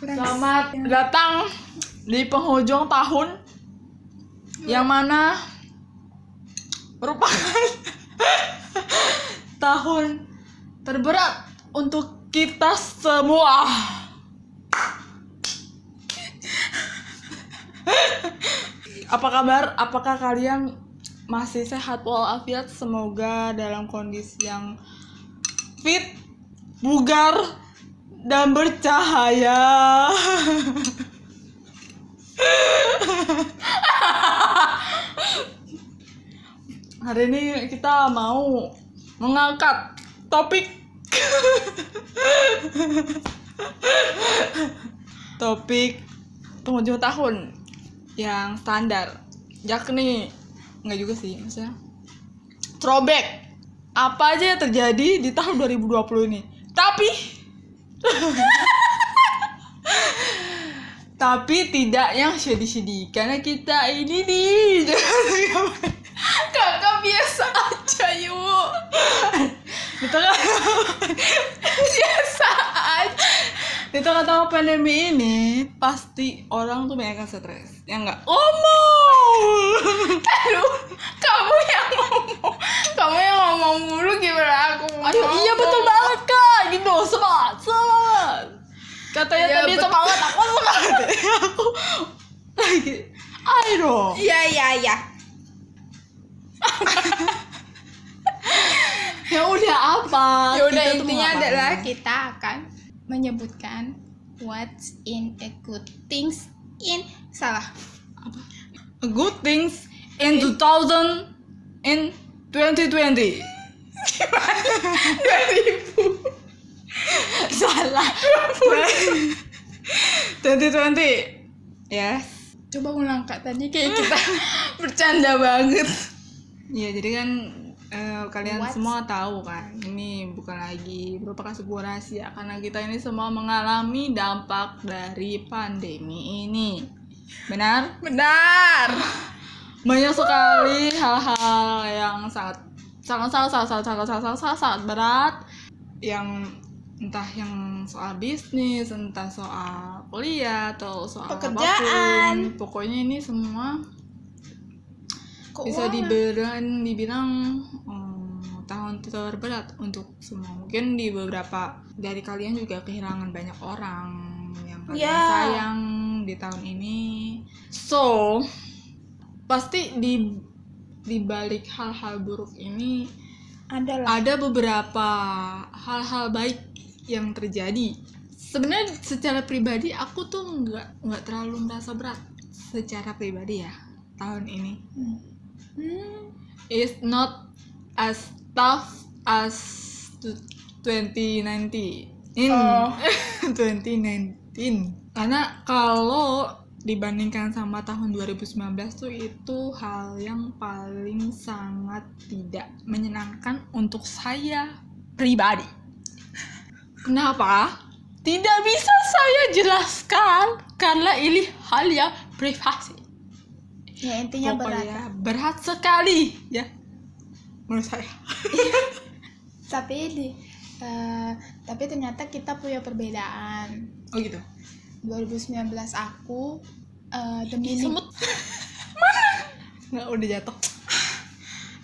Selamat datang di penghujung tahun yang mana merupakan tahun terberat untuk kita semua. Apa kabar? Apakah kalian masih sehat walafiat? Semoga dalam kondisi yang fit, bugar, dan bercahaya. Hari ini kita mau mengangkat topik. Topik penghujung tahun yang standar. Yakni nggak juga sih maksudnya. Throwback. Apa aja yang terjadi di tahun 2020 ini? Tapi tapi tidak yang sedih-sedih karena kita ini nih. Kakak biasa aja yuk. Di tengah biasa aja di tengah-tengah pandemi ini pasti orang tuh banyak yang stres ya enggak omong! Aduh kamu yang ngomong. Kamu yang ngomong mulu gimana aku aduh iya betul banget kak. Gitu semangat semangat katanya Iya, tadi betul. semangat aku semangat aku lagi. Ayo iya iya iya. Ya udah apa? Ya udah intinya adalah kita akan menyebutkan what's in a good things in salah. Good things in 2000 in 2020 salah. 2020 yes. Coba ulang kak tadi kayak kita bercanda banget. Iya jadi kan eh, kalian What? semua tahu kan ini bukan lagi merupakan sebuah rahasia karena kita ini semua mengalami dampak dari pandemi ini benar benar banyak sekali hal-hal yang sangat sangat sangat sangat sangat sangat sangat, sangat, sangat berat yang entah yang soal bisnis entah soal kuliah atau soal Pekerjaan. apa pun. pokoknya ini semua bisa Keuangan. dibilang dibilang hmm, tahun terberat untuk semua mungkin di beberapa dari kalian juga kehilangan banyak orang yang kalian Ya. sayang di tahun ini so pasti di di balik hal-hal buruk ini adalah ada beberapa hal-hal baik yang terjadi sebenarnya secara pribadi aku tuh nggak nggak terlalu merasa berat secara pribadi ya tahun ini hmm. Is not as tough as to 2019 in Oh. 2019 karena kalau dibandingkan sama tahun 2019 tuh itu hal yang paling sangat tidak menyenangkan untuk saya pribadi. Kenapa? Tidak bisa saya jelaskan karena ini hal yang privasi ya intinya berat pokoknya berat. sekali ya. Menurut saya. Tapi di eh, tapi ternyata kita punya perbedaan. Oh gitu. 2019 aku eh, the meaning semut. Mana? Nggak udah jatuh.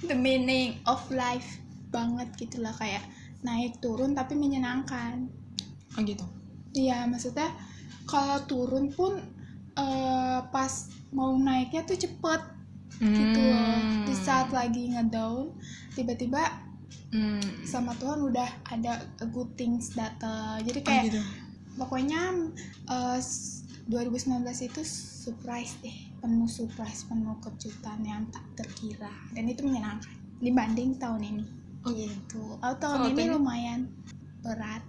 The meaning of life banget gitulah kayak naik turun tapi menyenangkan. Oh gitu. Iya maksudnya kalau turun pun eh, pas mau naiknya tuh cepet. Gitu loh. Di saat lagi ngedown tiba-tiba hmm. sama Tuhan udah ada good things datang jadi oh kayak gitu. pokoknya eh, s- 2019 itu surprise deh. Penuh surprise penuh kejutan yang tak terkira. Dan itu menyenangkan dibanding tahun ini. Oh. Gitu. Oh, tahun tahun ini? lumayan berat.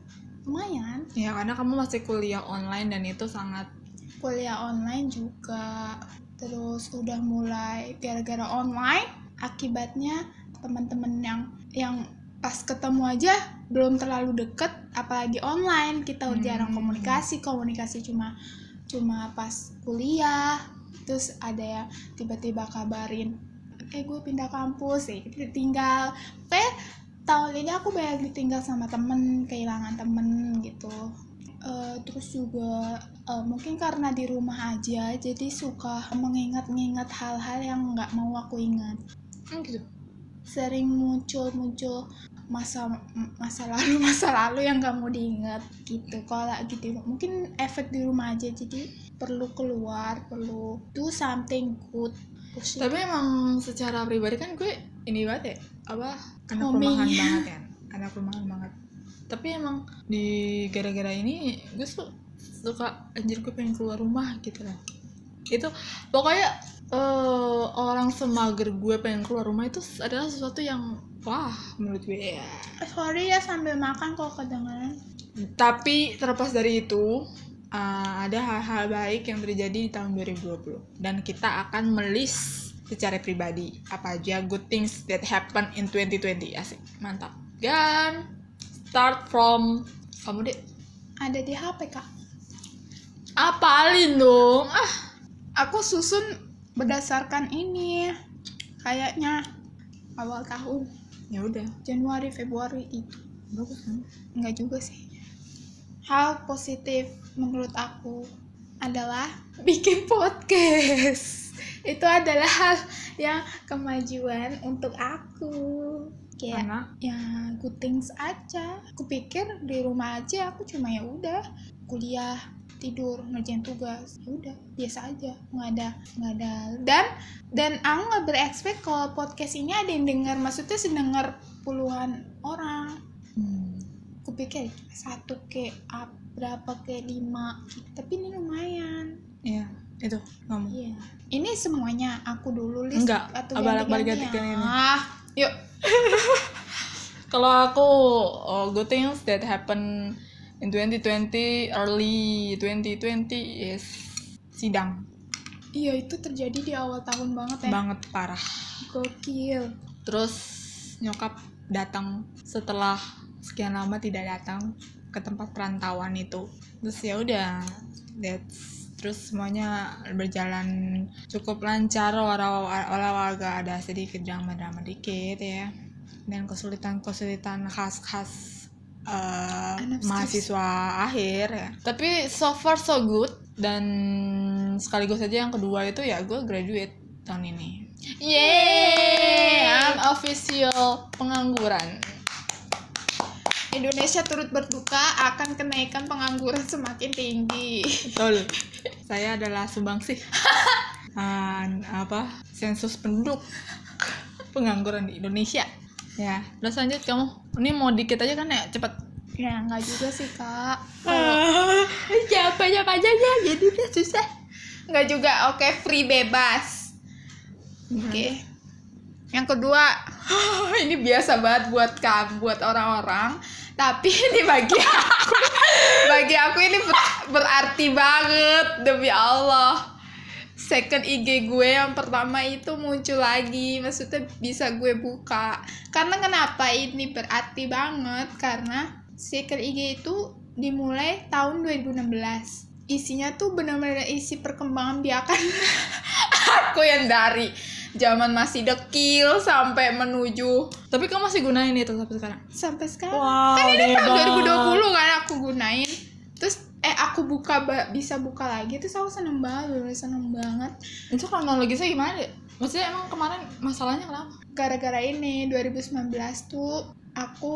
Lumayan. Ya karena kamu masih kuliah online dan itu sangat kuliah online juga. Terus udah mulai gara-gara online akibatnya teman-teman yang yang pas ketemu aja belum terlalu deket apalagi online. Kita udah jarang Hmm. komunikasi komunikasi cuma cuma pas kuliah. Terus ada yang tiba-tiba kabarin eh gue pindah kampus ya kita tinggal kayak tahun ini aku banyak ditinggal sama temen kehilangan temen gitu Eh, terus juga eh, mungkin karena di rumah aja jadi suka mengingat-ingat hal-hal yang nggak mau aku ingat. Hmm, gitu. Sering muncul-muncul masa masa lalu masa lalu yang nggak mau diingat gitu. Kalau di mungkin efek di rumah aja jadi perlu keluar perlu do something good. Terus tapi emang secara pribadi kan gue ini banget ya apa anak rumahan banget kan anak rumahan banget tapi emang di gara-gara ini gue su- suka anjir gue pengen keluar rumah gitu lah. Itu pokoknya eh, orang semager gue pengen keluar rumah itu adalah sesuatu yang wah menurut gue. Ya sorry ya sambil makan kalau kedengaran tapi terlepas dari itu uh, ada hal-hal baik yang terjadi di tahun 2020 dan kita akan melis secara pribadi apa aja good things that happen in 2020 asik mantap. Dan start from kamu deh ada di HP kak. Apalin dong? Ah. Aku susun berdasarkan ini kayaknya awal tahun. Ya udah. Januari Februari itu. Bagus kan? Enggak juga sih. Hal positif menurut aku adalah bikin podcast. Itu adalah hal yang kemajuan untuk aku kayak karena ya good things aja. Aku pikir di rumah aja aku cuma ya udah kuliah tidur ngerjain tugas. Ya udah biasa aja. Nggak ada nggak ada. Dan dan aku nggak berekspek kalau podcast ini ada yang dengar. Maksudnya sedengar puluhan orang. Hmm, aku pikir satu ke up berapa ke lima. Tapi ini lumayan. Ya itu kamu iya. Ini semuanya aku dulu list Enggak, atau balik-balik ganti-gantian? gantikan ini. ah yuk kalau aku oh, good things that happen in 2020 early 2020 is sidang. Iya itu terjadi di awal tahun banget ya. Banget parah. Gokil. Terus nyokap datang setelah sekian lama tidak datang ke tempat perantauan itu. Terus ya udah that's terus semuanya berjalan cukup lancar walau agak ada sedikit drama-drama dikit ya dan kesulitan-kesulitan khas-khas skripsi. mahasiswa akhir ya tapi so far so good dan sekaligus aja yang kedua itu ya gue graduate tahun ini Yeay, I'm official pengangguran. Indonesia turut berduka akan kenaikan pengangguran semakin tinggi Betul. Saya adalah sumbangsih. An- apa? Sensus penduduk pengangguran di Indonesia. Ya, terus lanjut kamu. Ini mau dikit aja kan ya, cepet. ya nggak juga sih kak Siapa siapa aja ya, jadi udah susah. nggak juga oke free bebas oke yang kedua ini biasa banget buat kamu buat orang-orang tapi ini bagi aku bagi aku ini ber- berarti banget demi Allah. Second IG gue yang pertama itu muncul lagi maksudnya bisa gue buka. Karena kenapa ini berarti banget? Karena second IG itu dimulai tahun 2016 isinya tuh benar-benar isi perkembangan biakan aku yang dari zaman masih dekil sampai menuju Tapi kamu masih gunain itu sampai sekarang? sampai sekarang Wow, kan ini tahun hebat. 2020 kan aku gunain terus eh aku buka bisa buka lagi terus aku seneng banget bener seneng banget Itu kronologisnya gimana deh? Maksudnya emang kemarin masalahnya kenapa? gara-gara ini 2019 tuh aku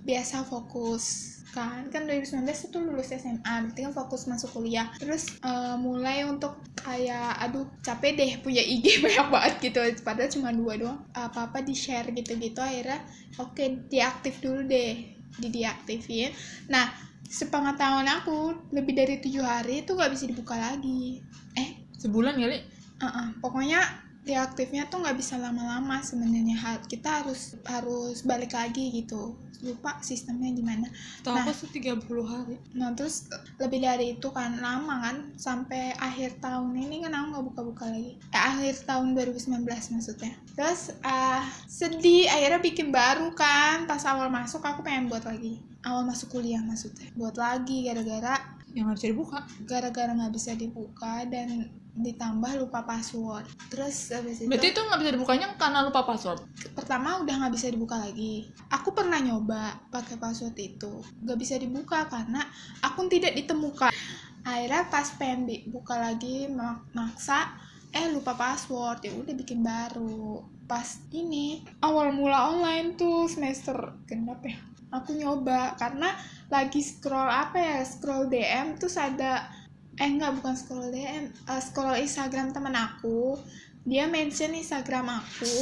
biasa fokus kan kan 2019 itu lulus SMA berarti kan fokus masuk kuliah. Terus eh, mulai untuk kayak aduh capek deh punya IG banyak banget gitu. Padahal cuma dua doang. Apa apa di share gitu gitu akhirnya oke diaktif dulu deh. Di diaktifin nah sepengetahuan aku lebih dari tujuh hari itu nggak bisa dibuka lagi. Eh Sebulan kali? Uh-uh. Pokoknya deaktifnya tuh nggak bisa lama-lama sebenarnya. Kita harus harus balik lagi gitu. Lupa sistemnya gimana. Tahu Nah. aku sih 30 hari. nah terus lebih dari itu kan lama kan sampai akhir tahun ini kan aku nggak buka-buka lagi. Eh, akhir tahun 2019 maksudnya. Terus ah sedih akhirnya bikin baru kan. Pas awal masuk aku pengen buat lagi. Awal masuk kuliah maksudnya. Buat lagi gara-gara yang nggak bisa dibuka? gara-gara nggak bisa dibuka dan ditambah lupa password. Terus habis itu berarti itu nggak bisa dibukanya karena lupa password? Pertama udah nggak bisa dibuka lagi. Aku pernah nyoba pakai password itu. Nggak bisa dibuka karena akun tidak ditemukan. Akhirnya pas pengen dibuka lagi mak- maksa eh lupa password. Ya udah bikin baru. Pas ini awal mula online tuh semester genap ya. Aku nyoba karena lagi scroll apa ya scroll DM terus ada eh enggak bukan scroll DM eh, scroll Instagram temen aku. Dia mention Instagram aku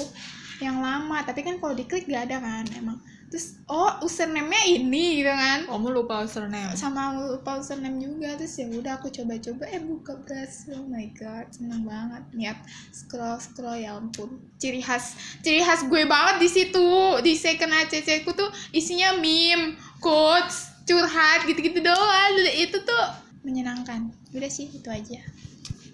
yang lama tapi kan kalau diklik gak ada kan emang. Terus oh username-nya ini gitu kan. Kamu lupa username. Sama lupa username juga terus ya udah aku coba-coba eh buka berhasil oh my god seneng banget niat. Scroll scroll ya ampun. Ciri khas ciri khas gue banget di situ. Di second ACC ku tuh isinya meme quotes curhat gitu-gitu doang. Itu tuh menyenangkan udah sih itu aja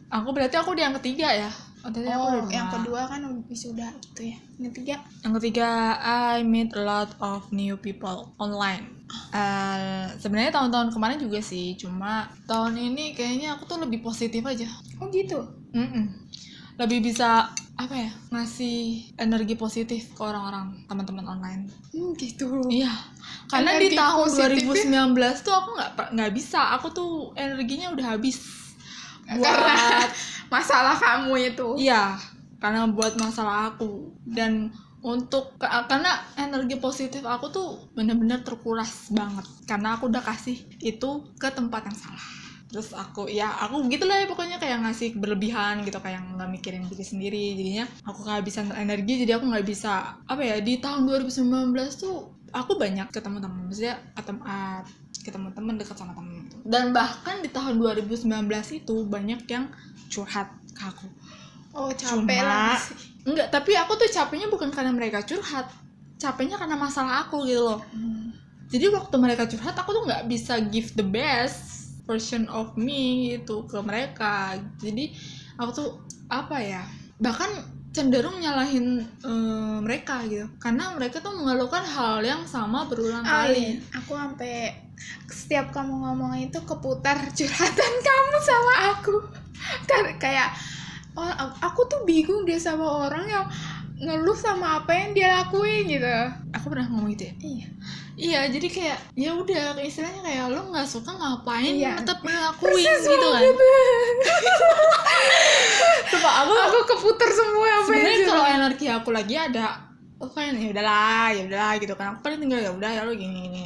aku berarti aku di yang ketiga ya oh, tadi aku oh yang dua. kedua kan wisuda gitu ya yang ketiga Yang ketiga, I meet a lot of new people online. Eh, Sebenarnya tahun-tahun kemarin juga sih, cuma tahun ini kayaknya aku tuh lebih positif aja. oh gitu Mm-mm. Lebih bisa apa ya ngasih energi positif ke orang-orang teman-teman online. hmm, gitu. Iya, karena di Energi tahun positif. 2019 tuh aku nggak nggak bisa, aku tuh energinya udah habis. Buat karena masalah kamu itu. Iya, karena buat masalah aku. Dan untuk ka- karena energi positif aku tuh bener-bener terkuras banget. Karena aku udah kasih itu ke tempat yang salah. Terus aku ya aku gitulah ya pokoknya kayak ngasih berlebihan gitu kayak nggak mikirin diri sendiri jadinya aku kehabisan energi jadi aku nggak bisa apa ya di tahun 2019 tuh aku banyak ketemu teman maksudnya ketemu ah, ketemu teman dekat sama temen gitu. dan bahkan di tahun 2019 itu banyak yang curhat ke aku oh capek Cuma- lah Enggak, tapi aku tuh capeknya bukan karena mereka curhat. Capeknya karena masalah aku gitu loh. Hmm. Jadi waktu mereka curhat, aku tuh nggak bisa give the best version of me gitu ke mereka. Jadi aku tuh apa ya? Bahkan cenderung nyalahin eh, mereka gitu. Karena mereka tuh mengeluhkan hal yang sama berulang Ah, kali. iya. aku sampai setiap kamu ngomong itu keputar curhatan kamu sama aku Kar- kayak oh aku tuh bingung deh sama orang yang ngeluh sama apa yang dia lakuin gitu Aku pernah ngomong gitu ya. iya Iya, jadi kayak ya udah istilahnya kayak lo nggak suka ngapain Iya. tetap ngelakuin gitu kan. Coba aku aku keputar semua apa sebenarnya kalau energi aku lagi ada oh kan ya udahlah ya udahlah gitu kan aku paling tinggal ya udah ya lo gini gini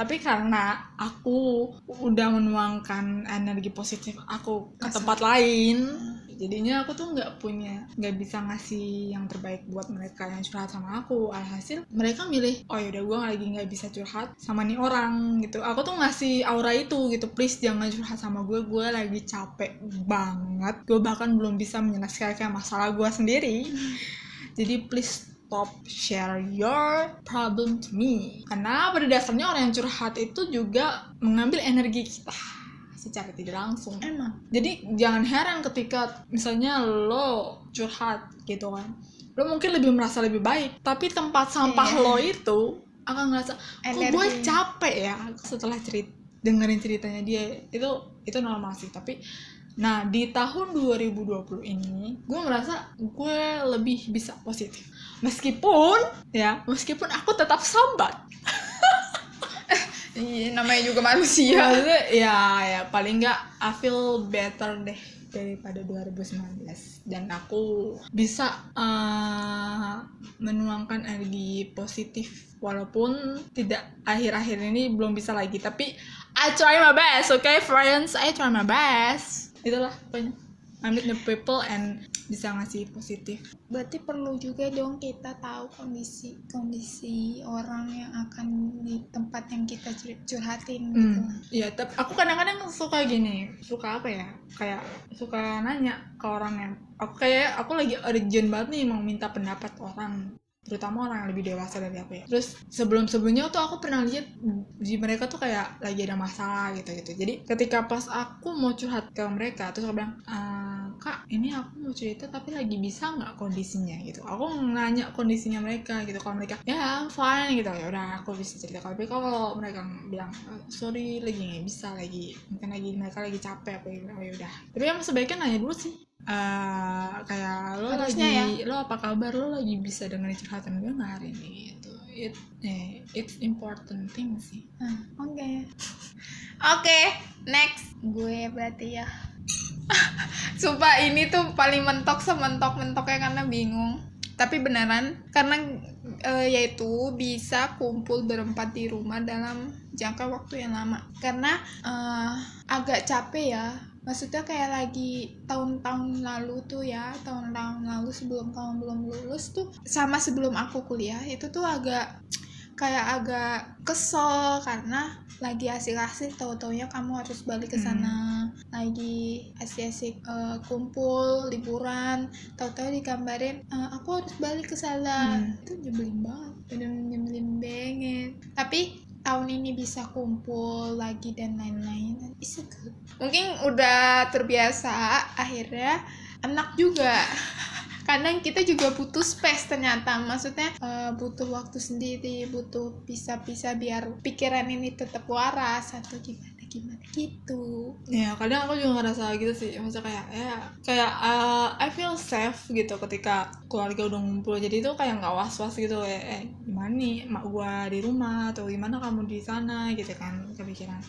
tapi karena aku udah menuangkan energi positif aku ke tempat lain jadinya aku tuh nggak punya nggak bisa ngasih yang terbaik buat mereka yang curhat sama aku. Alhasil mereka milih oh yaudah gue lagi nggak bisa curhat sama nih orang gitu. Aku tuh ngasih aura itu gitu please jangan curhat sama gue gue lagi capek banget. Gue bahkan belum bisa menyelesaikan masalah gue sendiri. Jadi please stop share your problem to me. Karena pada dasarnya orang yang curhat itu juga mengambil energi kita secara tidak langsung. Emang. Jadi jangan heran ketika misalnya lo curhat gitu kan. Lo mungkin lebih merasa lebih baik tapi tempat sampah Iya. lo itu akan ngerasa kok gue capek ya setelah cerit dengerin ceritanya dia. Itu itu normal sih. Tapi nah di tahun 2020 ini gue ngerasa gue lebih bisa positif meskipun ya meskipun aku tetap sambat. Iya namanya juga manusia. Maksudnya, ya ya paling nggak I feel better deh daripada 2019 dan aku bisa eh, menuangkan energi positif walaupun tidak akhir-akhir ini belum bisa lagi. Tapi I try my best okay friends? I try my best. Itulah pokoknya. I meet the people and bisa ngasih positif berarti perlu juga dong kita tahu kondisi kondisi orang yang akan di tempat yang kita cur- curhatin gitu Hmm, iya, tapi aku kadang-kadang suka gini, suka apa ya? Kayak suka nanya ke orang yang aku kayak aku lagi urgent banget nih mau minta pendapat orang, terutama orang yang lebih dewasa dari aku ya. Terus sebelum-sebelumnya tuh aku pernah lihat di mereka tuh kayak lagi ada masalah gitu gitu. Jadi ketika pas aku mau curhat ke mereka, terus aku bilang, "Eh, kak ini aku mau cerita tapi lagi bisa nggak kondisinya? Gitu. Aku nanya kondisinya mereka gitu. Kalau mereka ya I'm fine gitu. Ya udah aku bisa cerita. Tapi kalau mereka bilang "Eh, sorry lagi nggak bisa lagi mungkin lagi mereka lagi capek apa gitu oh ya udah. Tapi emang sebaiknya nanya dulu sih Eh, kayak lo Harusnya lagi lo apa kabar lo lagi bisa dengerin curhatan gue nggak hari ini gitu it eh, it's important thing sih Ah, Oke. Oke, next. Gue berarti ya. Sumpah ini tuh paling mentok sementok-mentoknya karena bingung. Tapi beneran karena eh, yaitu bisa kumpul berempat di rumah dalam jangka waktu yang lama. Karena eh, agak capek ya. Maksudnya kayak lagi tahun-tahun lalu tuh ya, tahun-tahun lalu sebelum kamu belum lulus tuh sama sebelum aku kuliah itu tuh agak kayak agak kesel karena lagi asik-asik tahu-taunya kamu harus balik ke sana lagi asik-asik eh, kumpul liburan tahu-tahu dikabarin "Eh, aku harus balik ke sana. Hmm. itu nyebelin banget bener nyebelin banget. Tapi tahun ini bisa kumpul lagi dan lain-lain. It's good mungkin udah terbiasa akhirnya enak juga. Kadang kita juga butuh space ternyata. Maksudnya eh, butuh waktu sendiri butuh bisa-bisa biar pikiran ini tetap waras atau gimana gimana gitu. Ya kadang aku juga ngerasa gitu sih. Maksudnya kayak ya Kayak uh, I feel safe gitu ketika keluarga udah ngumpul. Jadi itu kayak nggak was-was gitu eh, eh gimana nih? Mak gua di rumah Atau gimana kamu di sana? Gitu kan kepikiran.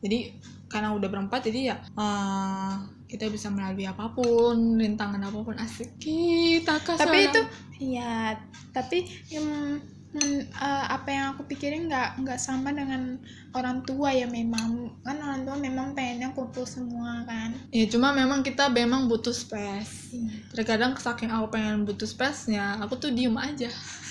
Jadi karena udah berempat jadi ya uh, kita bisa melalui apa pun rintangan apa pun. Asik kita kasih tapi itu ya tapi yang men- eh, apa yang aku pikirin nggak nggak sama dengan orang tua ya memang. Kan orang tua memang pengennya kumpul semua kan. Ya cuma memang kita memang butuh space. Iya. terkadang saking aku pengen butuh space nya aku tuh diem aja.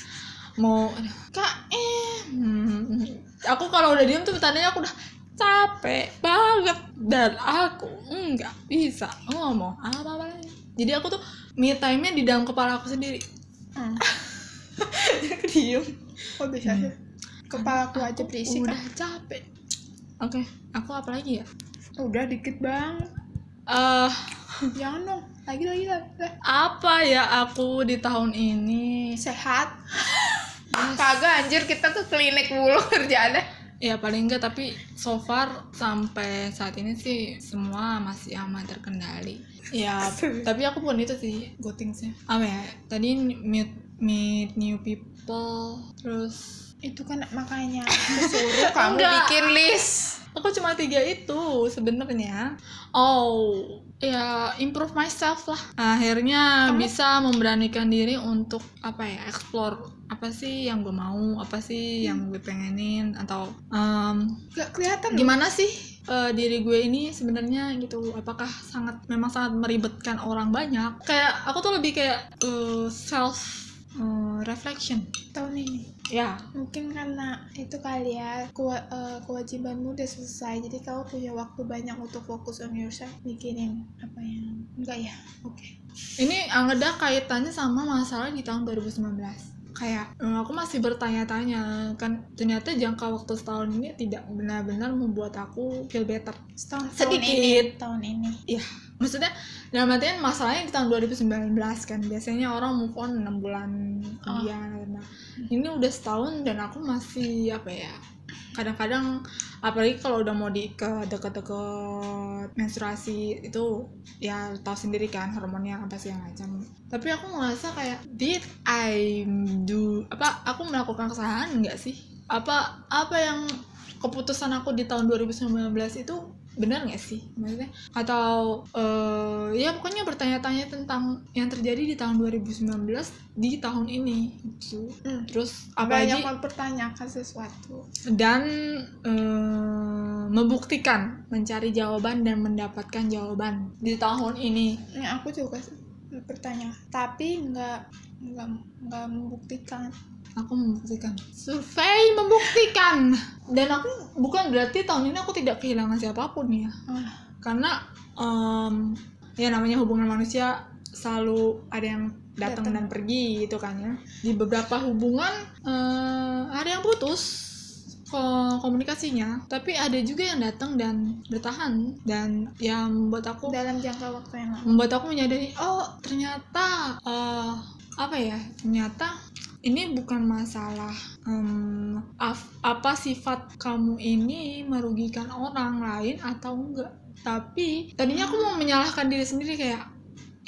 Mau kak eh. Hmm, aku kalau udah diem tuh tandanya aku udah capek banget. Dan aku nggak bisa ngomong apa apa jadi aku tuh me time nya di dalam kepala aku sendiri. Hmm. aku diem. Kok bisa sih? Kepala aku aja berisik udah ah. capek. Oke aku apa lagi ya? Udah dikit banget eh jangan dong. Lagi lagi lagi. Apa ya aku di tahun ini? Sehat. Kagak anjir. Kita ke klinik mulu kerjaannya ya paling enggak tapi so far sampai saat ini sih semua masih aman terkendali. Ya tapi aku bukan itu sih sih apa ya? Tadi meet meet new people terus itu kan makanya aku suruh kamu Enggak. bikin list. Aku cuma tiga itu sebenarnya. Oh. Ya improve myself lah. Akhirnya Kamu- bisa memberanikan diri untuk apa ya explore apa sih yang gue mau? Apa sih yang gue pengenin? Atau em, gak kelihatan loh. gimana sih eh, diri gue ini sebenarnya gitu? Apakah sangat memang sangat meribetkan orang banyak? Kayak aku tuh lebih kayak eh, self eh, reflection. Tahun ini ya. Mungkin karena itu kali ya kewa- kewajibanmu udah selesai. Jadi kamu punya waktu banyak untuk fokus on yourself mikirin apa yang enggak ya? Oke. Ini Angeda kaitannya sama masalah di tahun 2019 kayak eh, aku masih bertanya-tanya kan ternyata jangka waktu setahun ini tidak benar-benar membuat aku feel better. Setahun Sedikit. tahun ini tahun ini. Iya, maksudnya dalam artian masalahnya di tahun 2019 kan biasanya orang move on 6 bulan kemudian nah, ini udah setahun dan aku masih apa ya kadang-kadang apalagi kalau udah mau di ke deket-deket menstruasi itu ya tahu sendiri kan hormonnya apa sih yang macam. Tapi aku ngerasa kayak did I do apa aku melakukan kesalahan enggak sih? Apa apa yang keputusan aku di tahun 2019 itu benar nggak sih? Maksudnya? Atau eh, ya pokoknya bertanya-tanya tentang yang terjadi di tahun 2019 di tahun ini gitu. Hmm. terus banyak apalagi mempertanyakan sesuatu. Dan eh, membuktikan mencari jawaban dan mendapatkan jawaban di tahun ini. Ini aku juga bertanya. Tapi nggak nggak nggak membuktikan aku membuktikan. Survei membuktikan. Dan aku bukan berarti tahun ini aku tidak kehilangan siapa pun ya. Ah, karena em, ya namanya hubungan manusia selalu ada yang datang dan pergi gitu kan ya. Di beberapa hubungan eh, ada yang putus ko- komunikasinya. Tapi ada juga yang datang dan bertahan. Dan yang membuat aku dalam jangka waktu yang lama. membuat aku menyadari oh ternyata eh, apa ya ternyata ini bukan masalah af- apa sifat kamu ini merugikan orang lain atau enggak. Tapi tadinya aku mau menyalahkan diri sendiri kayak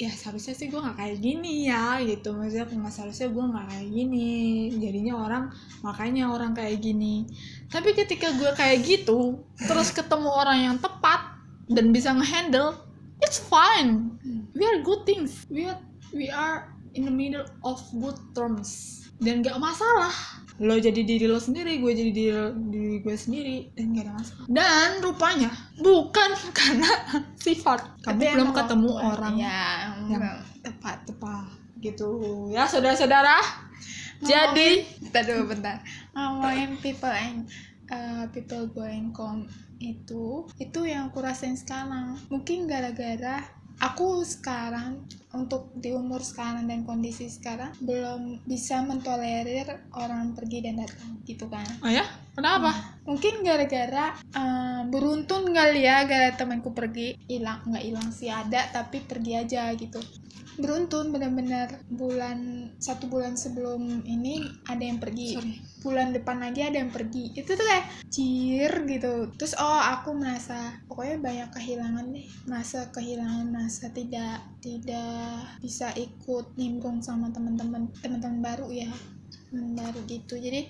ya seharusnya sih gue nggak kayak gini ya gitu. Maksudnya nggak seharusnya gue nggak kayak gini. Jadinya orang makanya orang kayak gini. Tapi ketika gue kayak gitu terus ketemu orang yang tepat dan bisa ngehandle it's fine. We are good things. We are we are in the middle of good terms dan gak masalah. Lo jadi diri lo sendiri gue jadi diri, diri gue sendiri dan gak ada masalah. Dan rupanya bukan karena sifat. Kamu Tapi belum ketemu orang ya yang yang tepat tepat. Gitu. Ya saudara-saudara. Jadi bentar dulu bentar. Ngomongin people and uh, people going com itu itu yang aku rasain sekarang. Mungkin gara-gara aku sekarang untuk di umur sekarang dan kondisi sekarang belum bisa mentolerir orang pergi dan datang gitu kan. Oh ya? Kenapa? Mungkin gara-gara uh, beruntun kali ya gara temanku pergi. Hilang nggak hilang sih ada tapi pergi aja gitu beruntun bener-bener bulan satu bulan sebelum ini ada yang pergi. Sorry. Bulan depan lagi ada yang pergi. Itu tuh kayak jir gitu. Terus oh aku merasa pokoknya banyak kehilangan deh. Merasa kehilangan merasa tidak tidak bisa ikut nimbrung sama teman-teman teman-teman baru ya. Teman baru gitu. Jadi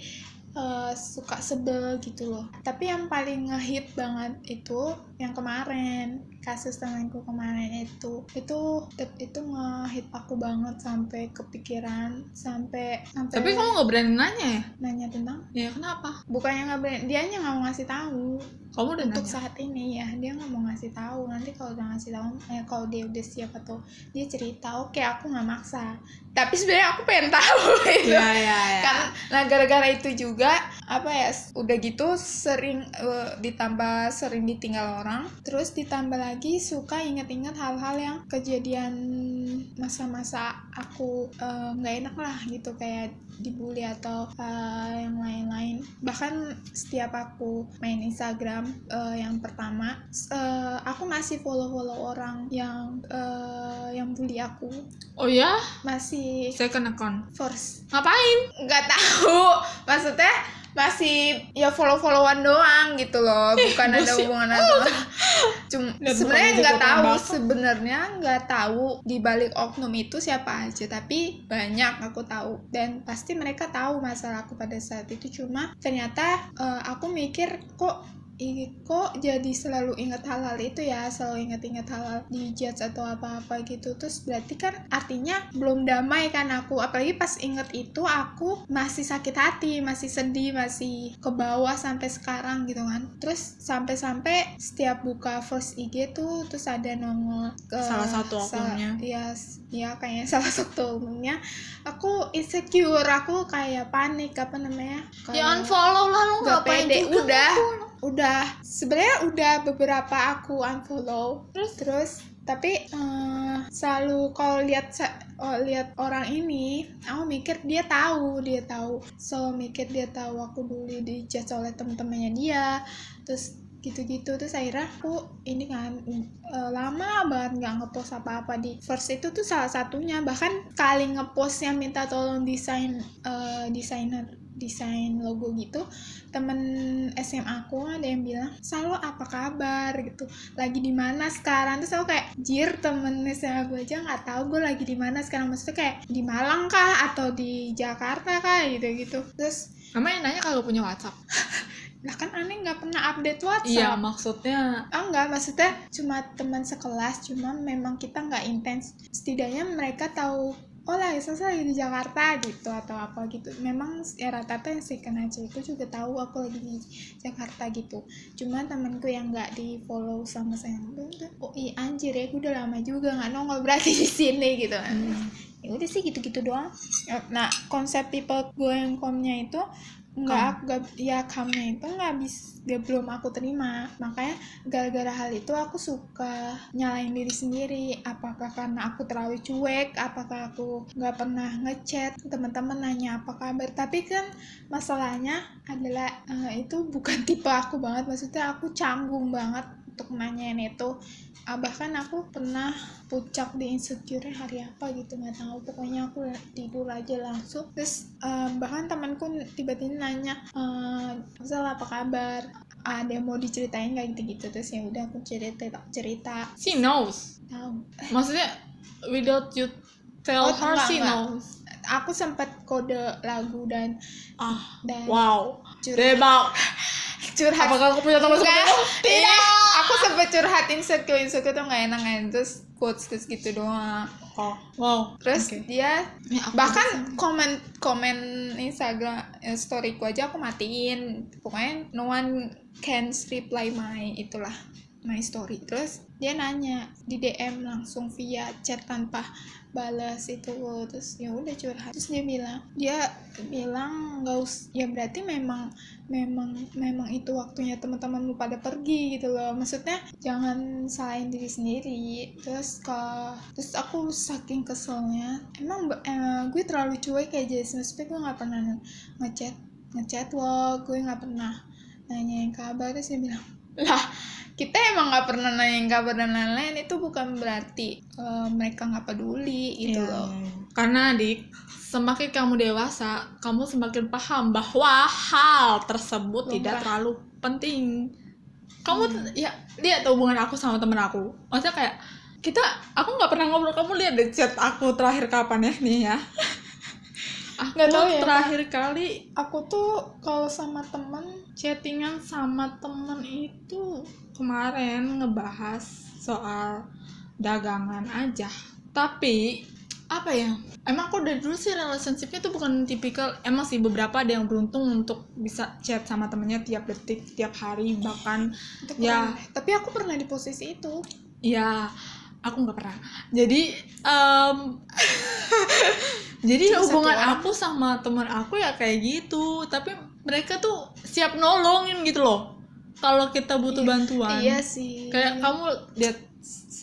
eh, suka sebel gitu loh. Tapi yang paling ngehit banget itu yang kemarin kasus temanku kemarin itu itu itu ngehit aku banget sampai kepikiran sampai sampai tapi kamu nggak berani nanya ya? Nanya tentang? Ya kenapa? Bukannya nggak berani dia nggak mau ngasih tahu kamu udah untuk nanya. saat ini ya. Dia nggak mau ngasih tahu. Nanti kalau udah ngasih tahu eh kalau dia udah siap atau dia cerita oke aku nggak maksa. Tapi sebenarnya aku pengen tahu gitu. Ya ya ya kan nah gara-gara itu juga apa ya udah gitu sering eh, ditambah sering ditinggal orang. Terus ditambah lagi suka inget-inget hal-hal yang kejadian masa-masa aku eh, nggak enak lah gitu kayak dibully atau eh, yang lain-lain. Bahkan setiap aku main Instagram eh, yang pertama eh, aku masih follow-follow orang yang eh, yang bully aku. Oh ya? Masih second account? force. Ngapain? Nggak tahu. Maksudnya masih ya follow followan doang gitu loh. Bukan ada hubungan apa. Cuma sebenarnya nggak tahu sebenarnya nggak tahu di balik oknum itu siapa aja. Tapi banyak aku tahu. Dan pasti mereka tahu masalah aku pada saat itu. Cuma ternyata eh, aku mikir kok kok jadi selalu inget hal-hal itu ya? Selalu inget-inget hal-hal di judge atau apa-apa gitu. Terus berarti kan artinya belum damai kan aku? Apalagi pas inget itu aku masih sakit hati masih sedih masih ke bawah sampai sekarang gitu kan. Terus sampai-sampai setiap buka first IG tuh terus ada nongol ke Salah satu sa- akunnya. ya s- ya kayaknya salah satu akunnya aku insecure aku kayak panik apa namanya ya kayak- unfollow lah lu ngapain pede. udah? Udah sebenarnya udah beberapa aku unfollow. Terus? Terus tapi eh, selalu kalau lihat oh, lihat orang ini aku mikir dia tahu dia tahu. Selalu mikir dia tahu aku dulu dijudge oleh temen-temennya dia. Terus gitu-gitu. Terus akhirnya aku ini kan eh, lama banget nggak ngepost apa-apa di first itu tuh salah satunya. Bahkan kali ngepostnya minta tolong desain eh, desainer desain logo gitu temen SMA aku ada yang bilang selalu apa kabar? gitu. Lagi di mana sekarang? Terus aku kayak jir temen SMA gue aja nggak tahu gue lagi di mana sekarang. Maksudnya kayak di Malang kah? Atau di Jakarta kah? Gitu gitu terus namanya nanya kalau punya WhatsApp? Lah kan aneh nggak pernah update WhatsApp. Iya maksudnya? Ah enggak, maksudnya cuma teman sekelas, cuma memang kita nggak intens. Setidaknya mereka tahu, oh lah Sasa lagi di Jakarta gitu atau apa gitu. Memang ya rata-rata yang second aja itu juga tahu aku lagi di Jakarta gitu. Cuma temanku yang nggak di follow sama saya, oh iya anjir ya, gue udah lama juga nggak nongol berarti di sini gitu kan. ya udah sih gitu-gitu doang nah konsep tipe gue yang komnya itu nggak nggak ya kamnya itu nggak bis gak belum aku terima. Makanya gara-gara hal itu aku suka nyalain diri sendiri. Apakah karena aku terlalu cuek? Apakah aku nggak pernah ngechat? Teman-teman nanya apa kabar? Tapi kan masalahnya adalah eh, itu bukan tipe aku banget. Maksudnya aku canggung banget untuk nanyain itu Ah, bahkan aku pernah puncak di insecure hari apa gitu nggak tahu. Pokoknya aku tidur aja langsung. Terus eh, bahkan temanku tiba-tiba nanya eh Zal apa kabar? Ada yang mau diceritain nggak? Gitu-gitu. Terus ya udah aku cerita cerita. She knows? Tahu. Maksudnya without you tell Oh, her enggak, she enggak. knows? Aku sempat kode lagu dan ah dan wow. curhat curhat. Apakah aku punya teman seperti itu tidak. Aku sempat curhat insecure insecure tuh nggak enak enak terus quotes terus gitu doang. Oh wow. Terus Oke. dia Ya, bahkan bisa. komen komen Instagram eh, storyku aja aku matiin. Pokoknya no one can reply my itulah my story. Terus dia nanya di DM langsung via chat tanpa balas itu. Terus ya udah curhat. Terus dia bilang dia bilang nggak us ya berarti memang memang memang itu waktunya teman-teman lu pada pergi gitu loh. Maksudnya jangan salahin diri sendiri. Terus ke terus aku saking keselnya emang eh, gue terlalu cuek kayak jadi maksudnya gue nggak pernah ngechat ngechat lo gue nggak pernah nanyain kabar. Terus dia bilang lah kita emang nggak pernah nanyain kabar dan lain-lain itu bukan berarti eh, mereka nggak peduli gitu Iya, loh. Karena adik, semakin kamu dewasa, kamu semakin paham bahwa hal tersebut Lumrah. tidak terlalu penting. Kamu ya lihat tuh hubungan aku sama temen aku. Maksudnya kayak kita, aku nggak pernah ngobrol. Kamu lihat deh chat aku terakhir kapan ya nih ya. Aku Nggak tahu ya, terakhir kali aku tuh kalau sama temen chattingan sama temen itu kemarin ngebahas soal dagangan aja. Tapi apa ya? Emang aku dari dulu sih relationshipnya tuh bukan tipikal emang sih beberapa ada yang beruntung untuk bisa chat sama temennya tiap detik tiap hari bahkan itu Ya. keren. tapi aku pernah di posisi itu. Ya aku nggak pernah. Jadi em, jadi Cuma hubungan aku sama teman aku ya kayak gitu. Tapi mereka tuh siap nolongin gitu loh. Kalau kita butuh Iya. bantuan. iya sih. Kayak kamu lihat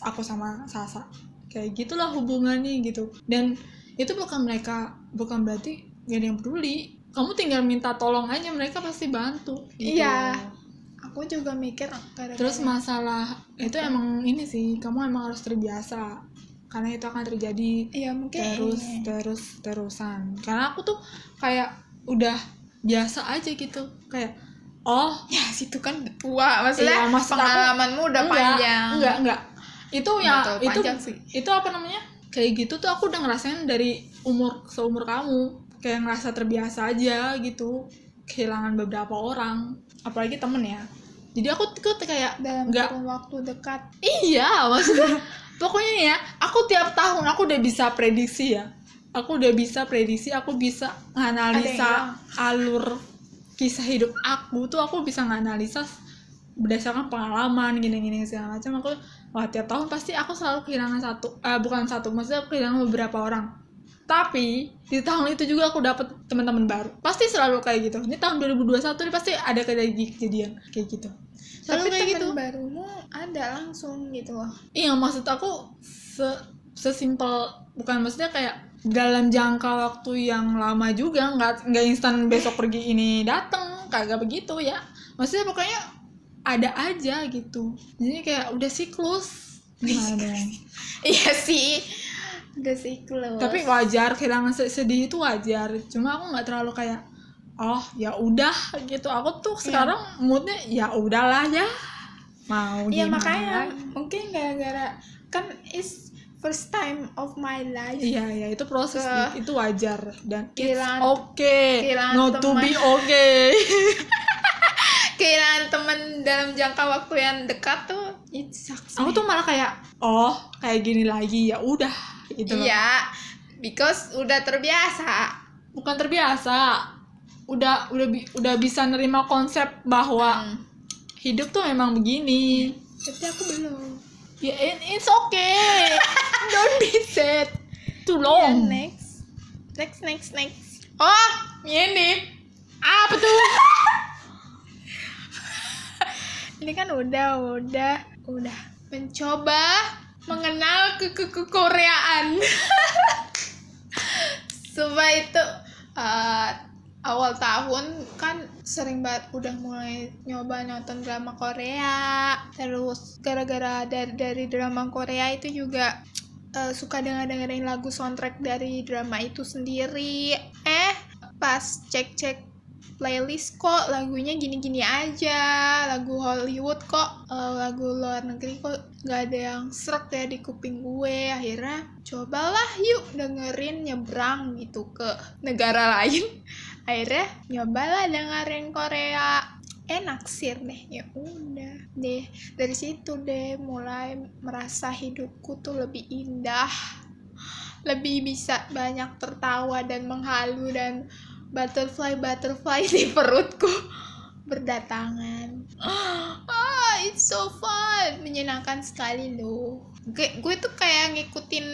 aku sama Sasa. Kayak gitulah hubungannya gitu. Dan itu bukan mereka bukan berarti gak ada yang peduli. Kamu tinggal minta tolong aja mereka pasti bantu gitu. Iya. aku juga mikir terus masalah itu. emang ini sih kamu emang harus terbiasa karena itu akan terjadi iya mungkin terus ini. terus terusan. Karena aku tuh kayak udah biasa aja gitu. Kayak oh ya situ kan tua. Maksudnya Iya, maksud aku- pengalamanmu udah enggak, panjang. enggak enggak. Itu Nggak ya itu sih. itu apa namanya? Kayak gitu tuh aku udah ngerasain dari umur seumur kamu. Kayak ngerasa terbiasa aja gitu. Kehilangan beberapa orang apalagi temen ya. Jadi aku tuh kayak dalam nggak waktu dekat. Iya maksudnya pokoknya ya aku tiap tahun aku udah bisa prediksi ya. Aku udah bisa prediksi aku bisa nganalisa alur kisah hidup aku tuh aku bisa nganalisa berdasarkan pengalaman gini-gini segala macam. Aku wah tiap tahun pasti aku selalu kehilangan satu eh bukan satu maksudnya aku kehilangan beberapa orang. Tapi di tahun itu juga aku dapet teman-teman baru. Pasti selalu kayak gitu. Ini tahun 2021 ini pasti ada kejadian kejadian kayak gitu selalu tapi kayak temen gitu? barumu ada langsung gitu loh. Iya maksud aku se sesimpel bukan maksudnya kayak dalam jangka waktu yang lama juga nggak nggak instan besok pergi ini dateng kagak begitu ya. Maksudnya pokoknya ada aja gitu. Jadi kayak udah siklus. Gimana iya sih. Udah siklus. Tapi wajar kehilangan se- sedih itu wajar. Cuma aku nggak terlalu kayak oh ya udah gitu. Aku tuh sekarang moodnya ya udahlah ya. Mau Iya gimana makanya mungkin gara-gara kan is first time of my life. Iya, iya itu proses Ke- itu wajar. Dan it's kehilangan- okay. kehilangan not to teman. be okay. kehilangan temen dalam jangka waktu yang dekat tuh it sucks Aku tuh malah kayak oh kayak gini lagi ya udah gitu iya because udah terbiasa. Bukan terbiasa. Udah udah bi- udah bisa nerima konsep bahwa Hmm. hidup tuh memang begini. tapi aku belum Ya it- it's okay. Don't be sad. too Ya, long next. Next, next, next. Oh, ini. apa tuh Ini kan udah, udah, udah mencoba mengenal ke ke, ke Koreaan. Supaya itu eh, awal tahun kan sering banget udah mulai nyoba nonton drama Korea. Terus gara-gara dari dari drama Korea itu juga eh, suka denger dengerin lagu soundtrack dari drama itu sendiri. Eh, pas cek-cek playlist kok lagunya gini-gini aja lagu Hollywood kok eh, lagu luar negeri kok nggak ada yang serak ya di kuping gue akhirnya cobalah yuk dengerin nyebrang gitu ke negara lain akhirnya nyobalah dengerin Korea. Enak sih deh. Ya udah deh. Dari situ deh mulai merasa hidupku tuh lebih indah. Lebih bisa banyak tertawa dan menghalu dan butterfly butterfly di perutku berdatangan. Ah it's so fun. Menyenangkan sekali loh. Gue, gue tuh kayak ngikutin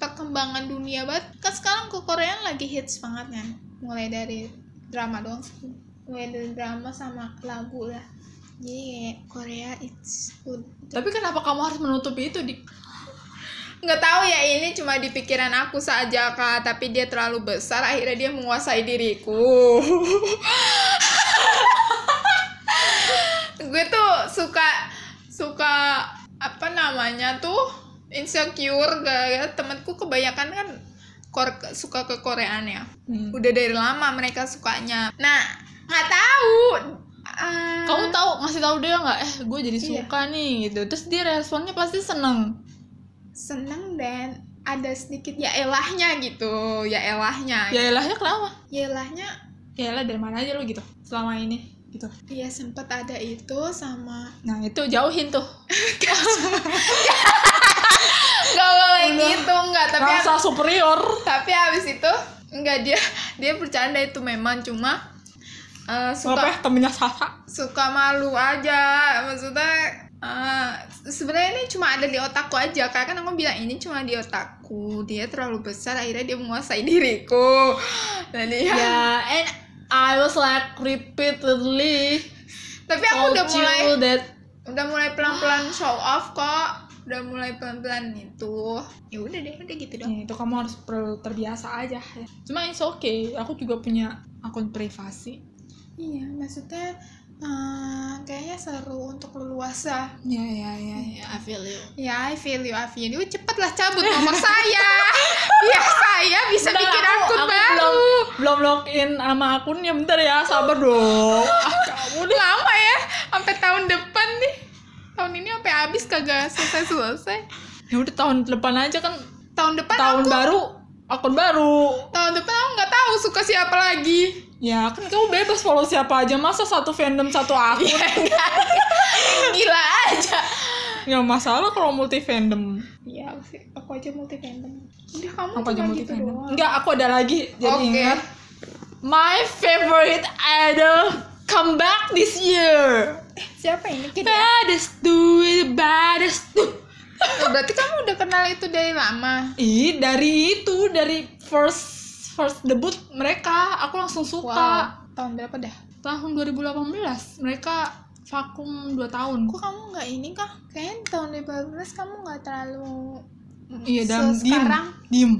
perkembangan dunia banget. Kan sekarang ke Korea lagi hits banget kan mulai dari drama doang sih. Mulai dari drama sama lagu lah. Jadi kayak Korea it's good. Tapi kenapa kamu harus menutupi itu di nggak tahu ya ini cuma di pikiran aku saja kak. Tapi dia terlalu besar akhirnya dia menguasai diriku. Gue tuh suka suka apa namanya tuh insecure gak temanku kebanyakan kan kor- suka ke Koreaan ya? Hmm. udah dari lama mereka sukanya. Nah nggak tahu. Ah, kamu tahu ngasih tahu dia nggak? Eh gue jadi Iya. suka nih gitu. Terus dia responnya pasti seneng. Seneng dan ada sedikit ya elahnya gitu ya elahnya. Ya elahnya kenapa? Ya elahnya ya elah dari mana aja lo gitu selama ini gitu. Iya sempet ada itu sama nah itu jauhin tuh nggak boleh gitu nggak tapi rasa superior. tapi habis itu nggak dia dia bercanda itu memang cuma apa suka ya temennya Sasa? suka malu aja maksudnya eh, sebenarnya ini cuma ada di otakku aja karena kan aku bilang ini cuma di otakku dia terlalu besar akhirnya dia menguasai diriku. Dan dia ya and I was like repeatedly tapi aku udah mulai that udah mulai pelan-pelan show off kok udah mulai pelan-pelan itu. Ya udah deh udah gitu dong. Ya, itu kamu harus perlu terbiasa aja ya. cuma it's okay. Aku juga punya akun privasi. Iya maksudnya eh, kayaknya seru untuk leluasa. Ya ya ya ya. I feel you. Ya I feel you I feel you. Cepatlah cabut nomor saya. Ya saya bisa Bentar, bikin aku- akun aku baru. belum belum login sama akunnya. Bentar ya sabar dong. Ah, kamu lama ya sampai tahun depan nih. Tahun ini sampai habis kagak selesai selesai ya udah tahun depan aja kan tahun depan tahun aku baru akun baru. Tahun depan aku nggak tahu suka siapa lagi. Ya kan kamu bebas follow siapa aja. Masa satu fandom satu akun? Ya enggak. Gila aja. Nggak masalah kalau multi fandom Iya, sih. aku aja multi fandom. Udah kamu apa aja multi gitu fandom doang. enggak aku ada lagi. Jadi Oke. ingat my favorite idol come back this year Siapa ini? Kid ya? baddest do it baddest do Oh, berarti kamu udah kenal itu dari lama. Ih, dari itu, dari first first debut mereka, aku langsung suka. Wow. Tahun berapa dah? Tahun 2018, mereka vakum 2 tahun. Kok kamu nggak ini kah? Kayaknya tahun 2015 kamu nggak terlalu Iya, dan diem, sekarang diem.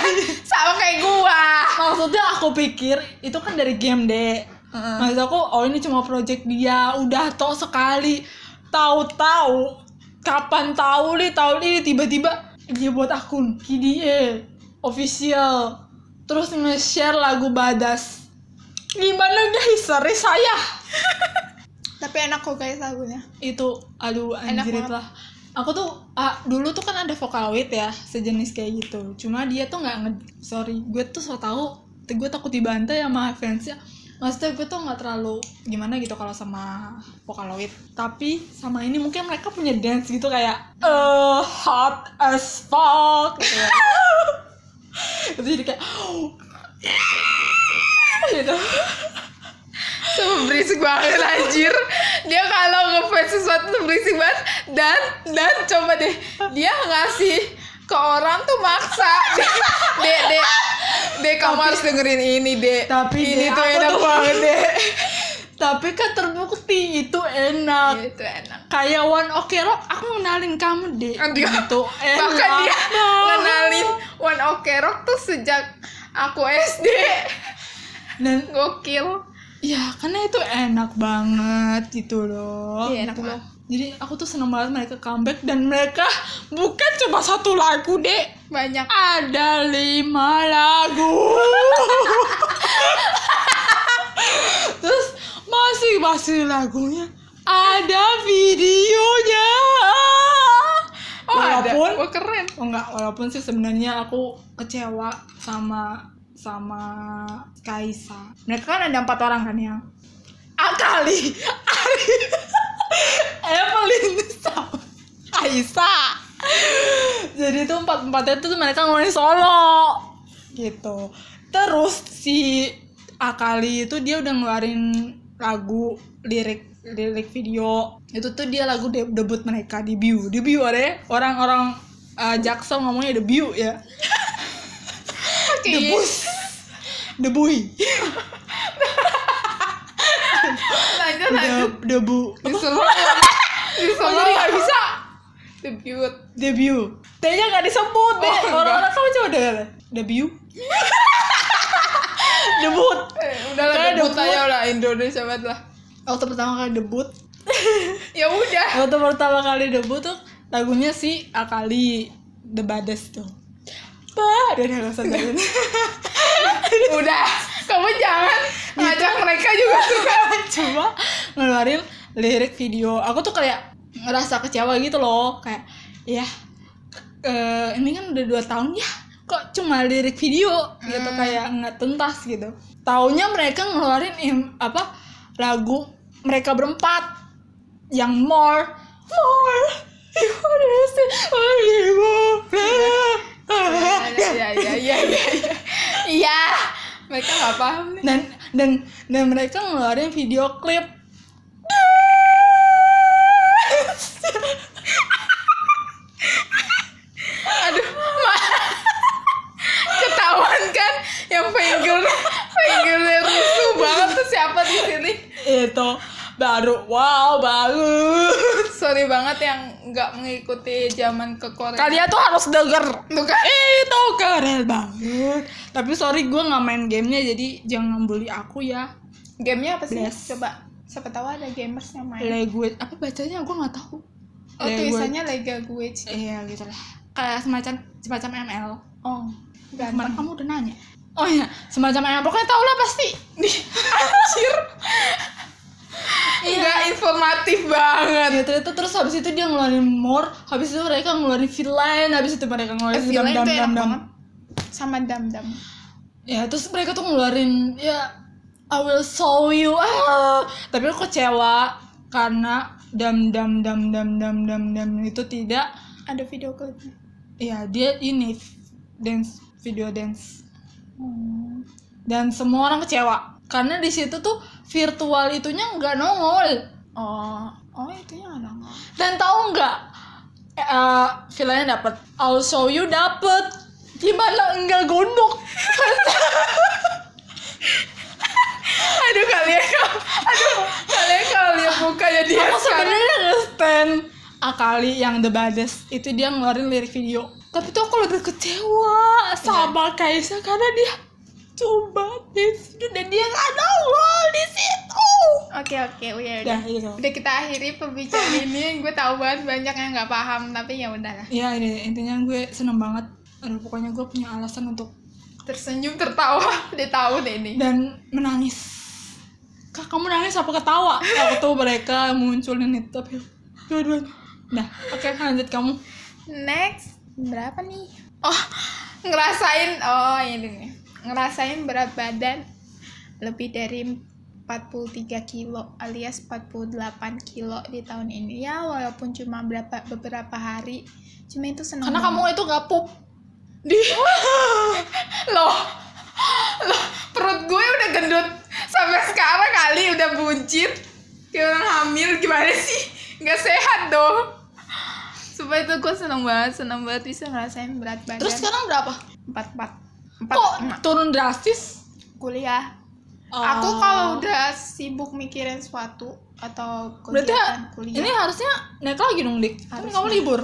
sama kayak gua. Maksudnya aku pikir itu kan dari game deh. Maksud aku, oh ini cuma project dia, udah toh sekali. Tahu-tahu, kapan tahu nih tahun ini tiba-tiba dia buat akun KDA official, terus nge-share lagu Badas. Gimana guys, sorry saya. Tapi enak kok guys lagunya. Itu, aduh anjir lah. Aku tuh, ah, dulu tuh kan ada Vocaloid ya, sejenis kayak gitu. Cuma dia tuh nggak nge... Sorry, gue tuh so tau, gue takut dibantai sama fansnya. Maksudnya gue tuh nggak terlalu gimana gitu kalau sama Vocaloid. Tapi sama ini mungkin mereka punya dance gitu kayak eh hot as fuck gitu ya. itu jadi kayak gitu. Sumpah berisik banget anjir. Dia kalau ngefans sesuatu tuh berisik banget dan dan coba deh dia ngasih ke orang tuh maksa. Dek dek. Dek dek kamu harus dengerin ini dek. Tapi, ini Dek, tuh enak tuh- banget dek. Tapi kan terbukti itu enak. Itu enak. Kayak One Ok Rock aku kenalin kamu Aduh. gitu enak bahkan dia banget. kenalin One Ok Rock tuh sejak aku SD dan gokil. ya karena itu enak banget gitu loh. Iya, enak banget. Jadi aku tuh seneng banget mereka comeback dan mereka bukan cuma satu lagu deh banyak. Ada lima lagu. Terus masih masih lagunya ada videonya. Oh ada? Walaupun Wah, keren. Oh enggak. Walaupun sih sebenarnya aku kecewa sama sama Kaisa. Mereka kan ada empat orang kan yang Akali Ari Evelyn sama Kaisa jadi itu empat empatnya tuh mereka ngeluarin solo. Gitu. Terus si Akali itu dia udah ngeluarin lagu lirik lirik video. Itu tuh dia lagu de- debut mereka debut debut ada orang-orang uh, Jaksel ngomongnya debut ya. Debut debut lanjut lanjut. De- debut di Solo di Solo Oh, jadi nggak bisa. Debut. Debut. T-nya nggak disebut deh. Oh, orang-orang kamu coba dengar debut. Debut. Eh, udah lah debut debut. aja lah. Indonesia banget lah. Waktu pertama kali debut. Ya udah. Waktu pertama kali debut tuh lagunya si Akali The Baddest tuh. Bah, udah udah dengerin. udah kamu jangan ngajak mereka juga suka Coba ngeluarin lirik video. Aku tuh kayak ngerasa kecewa gitu loh. Kayak, ya eh, ini kan udah dua tahun ya. Kok cuma lirik video gitu kayak nggak tuntas gitu. Taunya mereka ngeluarin im- apa lagu mereka berempat yang more more you say only more. ya ya ya ya ya iya mereka nggak paham nih. Dan dan dan mereka ngeluarin video klip. Aduh ma. Ketahuan kan? Yang penggil penggilnya rusuh banget tuh siapa di sini? Itu baru wow bagus. Sorry banget yang nggak mengikuti zaman ke Korea. Kalian tuh harus denger. Tuh kan? Itu keren banget. Tapi sorry gue nggak main gamenya jadi jangan bully aku ya. Gamenya apa sih? Bless. coba siapa tahu ada gamers yang main. Language. Apa bacanya? Gue nggak tahu. Oh tulisannya lega gue iya gitu lah. Kayak semacam semacam ML oh ganteng. kamu udah nanya? Oh iya semacam ML pokoknya tau lah pasti. Anjir nggak informatif banget. Gitu itu terus habis itu dia ngeluarin more habis itu mereka ngeluarin villain habis itu mereka ngeluarin dam dam dam dam sama dam dam ya terus mereka tuh ngeluarin ya I will show you. Ah. Tapi aku kecewa karena dam dam dam dam dam dam dam itu tidak ada video klipnya. Ya dia ini dance video dance. Hmm. dan semua orang kecewa karena di situ tuh virtual itunya nggak nongol. Oh oh itu yang nggak? dan tahu nggak eh villainnya dapet? I'll show you dapet. Gimana? Enggak gondok. Aduh kalian aduh kalian kalau lihat mukanya dia aku sebenarnya nge-stand. Akali yang the baddest. Itu dia ngeluarin lirik video. Tapi tuh aku lebih kecewa sama Kaisa karena dia coba di situ dan dia nggak nongol di situ. Oke oke. Udah udah. udah gitu udah kita akhiri pembicaraan ini. Gue tahu banget banyak yang nggak paham tapi ya udahlah. Ya ini intinya gue seneng banget. Aduh, pokoknya gue punya alasan untuk tersenyum tertawa. Dia tahu deh ini. Dan menangis. Kak kamu nangis apa ketawa? Aku tuh mereka munculin itu tapi dua-duanya. Nah oke lanjut kamu. Next berapa nih? Oh ngerasain. Oh ini nih ngerasain berat badan lebih dari 43 kilo alias 48 kilo di tahun ini. Ya walaupun cuma berapa beberapa hari cuma itu seneng karena banget. kamu itu gak pup di loh. Loh perut gue udah gendut. Sampai sekarang kali udah buncit. Kayak orang hamil gimana sih? Nggak sehat dong. Sumpah itu gue seneng banget, seneng banget bisa ngerasain berat badan. Terus sekarang berapa? empat empat empat Kok emak. turun drastis? kuliah. Oh. Aku kalau udah sibuk mikirin sesuatu atau Berarti kegiatan kuliah ini harusnya naik lagi dong, Dik. Kan Harus kamu naik. libur.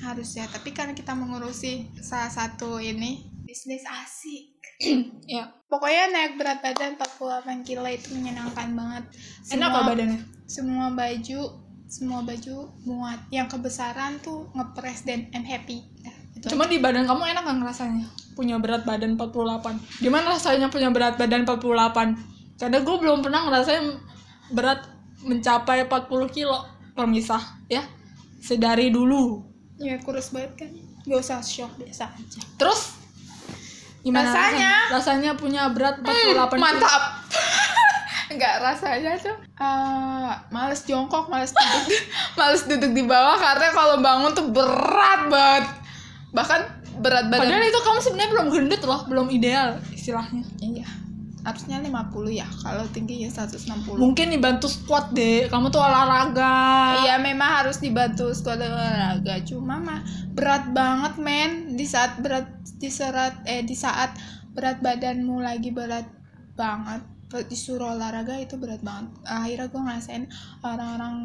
harus ya. Tapi karena kita mengurusi salah satu ini bisnis asik. Ya. Pokoknya naik berat badan 48 kilo itu menyenangkan banget. Enak Semua- kok badannya? Semua baju, semua baju muat. Yang kebesaran tuh ngepres dan I'm happy. Nah, itu Cuma di badan kamu enak kan rasanya? Punya berat badan 48. Gimana rasanya punya berat badan 48? Karena gue belum pernah ngerasain berat mencapai 40 kilo. Permisah, ya. Sedari dulu. Ya kurus banget kan. Gak usah shock biasa aja. Terus gimana Rasanya? Rasanya punya berat 48 kilo. Mantap. Enggak rasanya tuh eh, males jongkok, males duduk, males duduk di bawah karena kalau bangun tuh berat banget. Bahkan berat badan. Padahal itu kamu sebenarnya belum gendut loh, belum ideal istilahnya. Iya. Harusnya 50 ya, kalau tingginya 160. Mungkin dibantu squat deh, kamu tuh olahraga. Iya memang harus dibantu sekolah olahraga cuma mah berat banget men di saat berat di serat eh di saat berat badanmu lagi berat banget disuruh olahraga itu berat banget akhirnya gue ngerasain orang-orang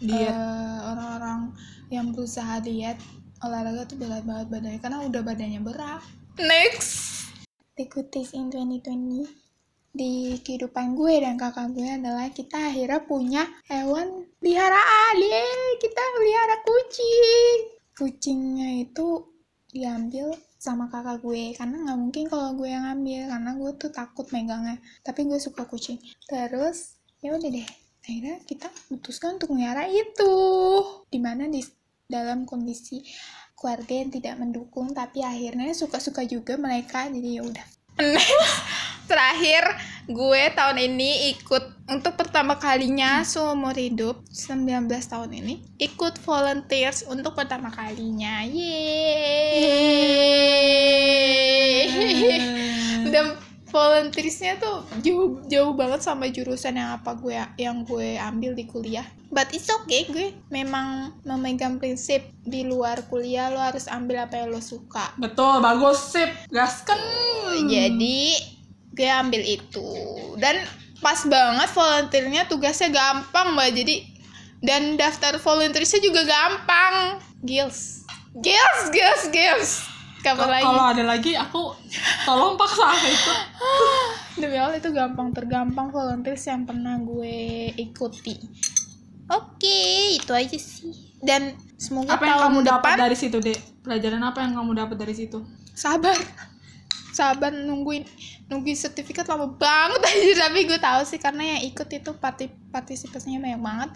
Diet. eh, orang-orang yang berusaha diet olahraga tuh berat banget badannya karena udah badannya berat. Next. The good things in 2020 di kehidupan gue dan kakak gue adalah kita akhirnya punya hewan peliharaan Yeay, kita pelihara kucing. Kucingnya itu diambil sama kakak gue karena nggak mungkin kalau gue yang ambil karena gue tuh takut megangnya. Tapi gue suka kucing. Terus ya udah deh. Akhirnya kita putuskan untuk melihara itu. Di mana di dalam kondisi keluarga yang tidak mendukung tapi akhirnya suka-suka juga mereka jadi ya udah. Terakhir gue tahun ini ikut untuk pertama kalinya seumur hidup 19 tahun ini ikut volunteers untuk pertama kalinya. Yeay. Dan volunteersnya tuh jauh jauh banget sama jurusan yang apa gue yang gue ambil di kuliah. But it's okay gue memang memegang prinsip di luar kuliah lo harus ambil apa yang lo suka. Betul, bagus sip. Gaskan. jadi gue ambil itu. Dan pas banget volunteernya tugasnya gampang mbak. Jadi dan daftar volunteersnya juga gampang. Gils. Gils gils gils kapan lagi Kalau ada lagi aku tolong paksa aku itu. demi allah itu gampang tergampang volunteers yang pernah gue ikuti oke itu aja sih dan semoga Apa yang tahun kamu dapat dari situ, Dek? Pelajaran apa yang kamu dapat dari situ? sabar sabar nungguin nungguin sertifikat lama banget aja tapi gue tahu sih karena yang ikut itu parti partisipasinya banyak banget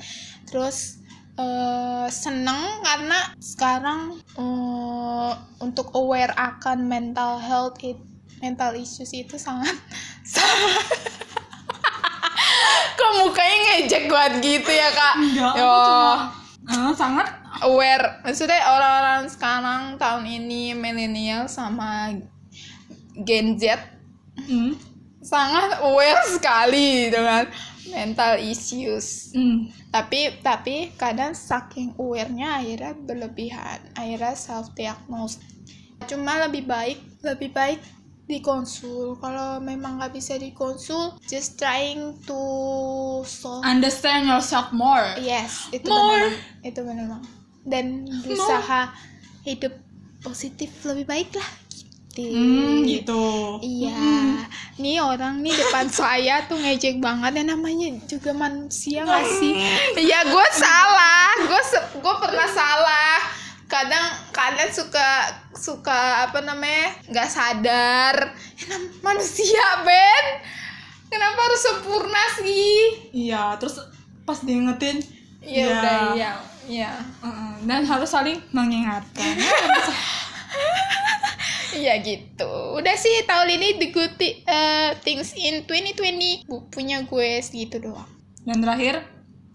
terus eh, seneng karena sekarang eh, untuk aware akan mental health it, mental issues itu sangat sangat kok mukanya ngejek banget gitu ya kak? Enggak, Yo, cuma eh, sangat aware. Maksudnya orang-orang sekarang tahun ini milenial sama Gen Z hmm, sangat aware sekali dengan mental issues. Hmm, tapi tapi kadang saking aware-nya akhirnya berlebihan akhirnya self diagnose cuma lebih baik lebih baik dikonsul. Kalau memang nggak bisa dikonsul just trying to solve. Understand yourself more. yes itu More. benar itu benar dan berusaha hidup positif lebih baik lah gitu Hmm, gitu. Iya, nih orang nih depan saya tuh ngejek banget ya namanya juga manusia gak sih? Iya, gue salah, gue gue pernah salah. Kadang kalian suka suka apa namanya nggak sadar, ya, manusia Ben. Kenapa harus sempurna sih? Iya, terus pas diingetin, Iya ya, udah iya, iya. dan harus saling mengingatkan. Iya gitu. Udah sih tahun ini the good eh, things in 2020 Bu- punya gue segitu doang. Dan terakhir,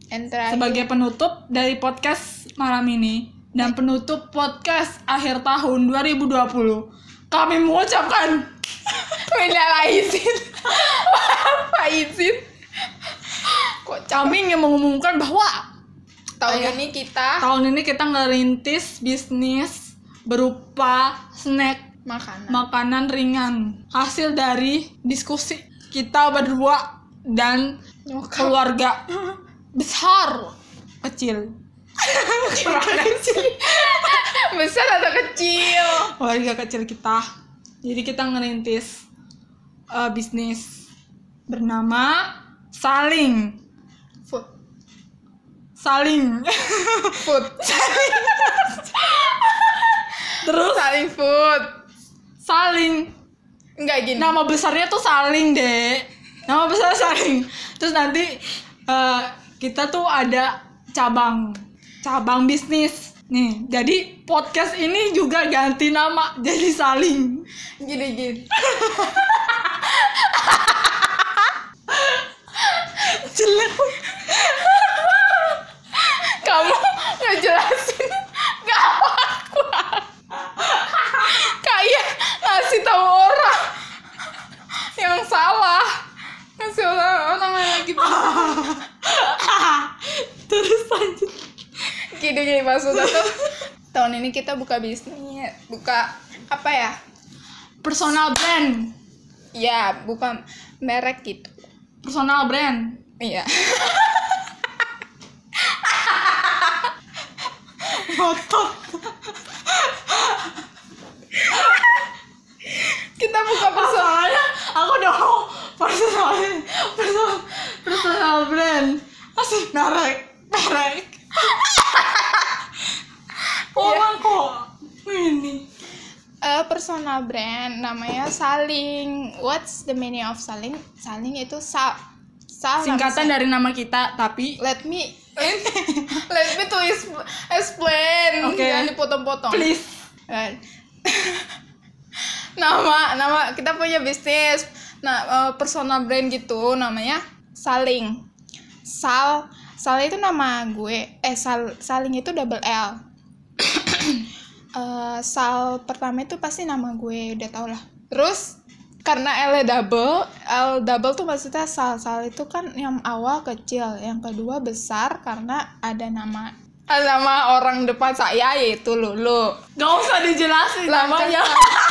And terakhir- sebagai penutup dari podcast malam ini dan penutup podcast akhir tahun 2020, kami mengucapkan minal aizin. Apa izin? Kok kami ingin mengumumkan bahwa tahun Iya. ini kita tahun ini kita ngerintis bisnis berupa snack makanan. Makanan ringan. Hasil dari diskusi kita berdua dan Nyokap. keluarga besar. Kecil. Besar atau kecil? Keluarga kecil kita. Jadi kita ngerintis eh, bisnis bernama saling. Food. Saling. Food. Terus saling food saling. Enggak gini. Nama besarnya tuh saling deh nama besar saling. Terus nanti eh, kita tuh ada cabang. Cabang bisnis. Nih jadi podcast ini juga ganti nama jadi saling. Gini gini. Jelek. Kamu ngejelasin. Gak apa kayak ngasih tahu orang yang salah. Ngasih orang orang yang lagi terus lanjut. Gini gini maksudnya tuh tahun ini kita buka bisnis buka apa ya? Personal brand. Ya bukan merek gitu. Personal brand. Iya. Ngotot kita buka personal soalnya aku udah mau personal personal personal brand masih merek merek orang kok ini Eh, personal brand namanya Saling. What's the meaning of Saling? Saling itu sa sal singkatan dari nama kita tapi Let me let me to explain. Oke. Jangan dipotong-potong. please Eh, nama nama kita punya bisnis. Nah, eh, personal brand gitu namanya Saling. Sal Sal itu nama gue. Eh Sal Saling itu double L. Eh, Sal pertama itu pasti nama gue udah tau lah. Terus karena L double, L double tuh maksudnya Sal Sal itu kan yang awal kecil, yang kedua besar karena ada nama ada nama orang depan saya yaitu Lulu. gak usah dijelasin Namanya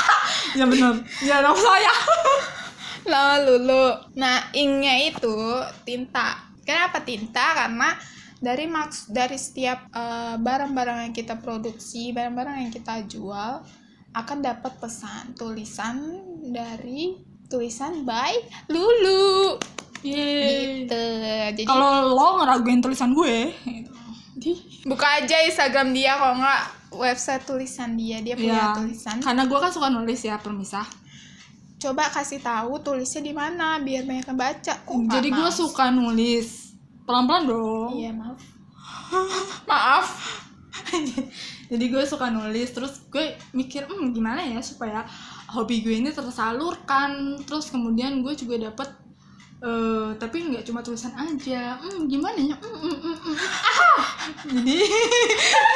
ya benar ya nama saya nama Lulu. Nah, ingnya itu tinta. Kenapa tinta? Karena dari maks dari setiap eh, barang-barang yang kita produksi, barang-barang yang kita jual akan dapat pesan tulisan dari tulisan by Lulu. Yeay. Gitu. Jadi kalau lo ngeraguin tulisan gue gitu. buka aja Instagram dia kalau nggak website tulisan dia. Dia punya Ya, tulisan. karena gue kan suka nulis ya permisah Coba kasih tahu tulisnya di mana biar banyak yang baca. Kok jadi gue suka nulis pelan-pelan dong Iya, maaf. maaf. jadi gue suka nulis terus gue mikir hmm gimana ya supaya hobi gue ini tersalurkan terus kemudian gue juga dapet eh tapi nggak cuma tulisan aja. Hmm gimana ya? Hmm, hmm, hmm, hmm. Ah! jadi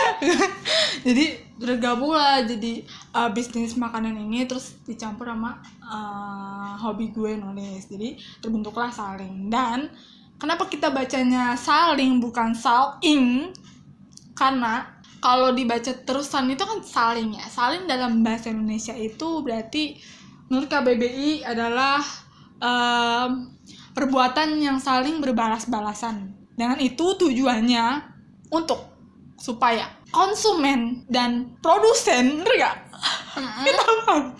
jadi bergabung lah. Jadi uh, bisnis makanan ini terus dicampur sama uh, hobi gue nulis. Jadi terbentuklah saling. Dan kenapa kita bacanya saling bukan saling? Karena kalau dibaca terusan itu kan saling ya. Saling dalam bahasa Indonesia itu berarti menurut KBBI adalah em, perbuatan yang saling berbalas-balasan dengan itu tujuannya untuk supaya konsumen dan produsen ngerti nggak? Kita paham.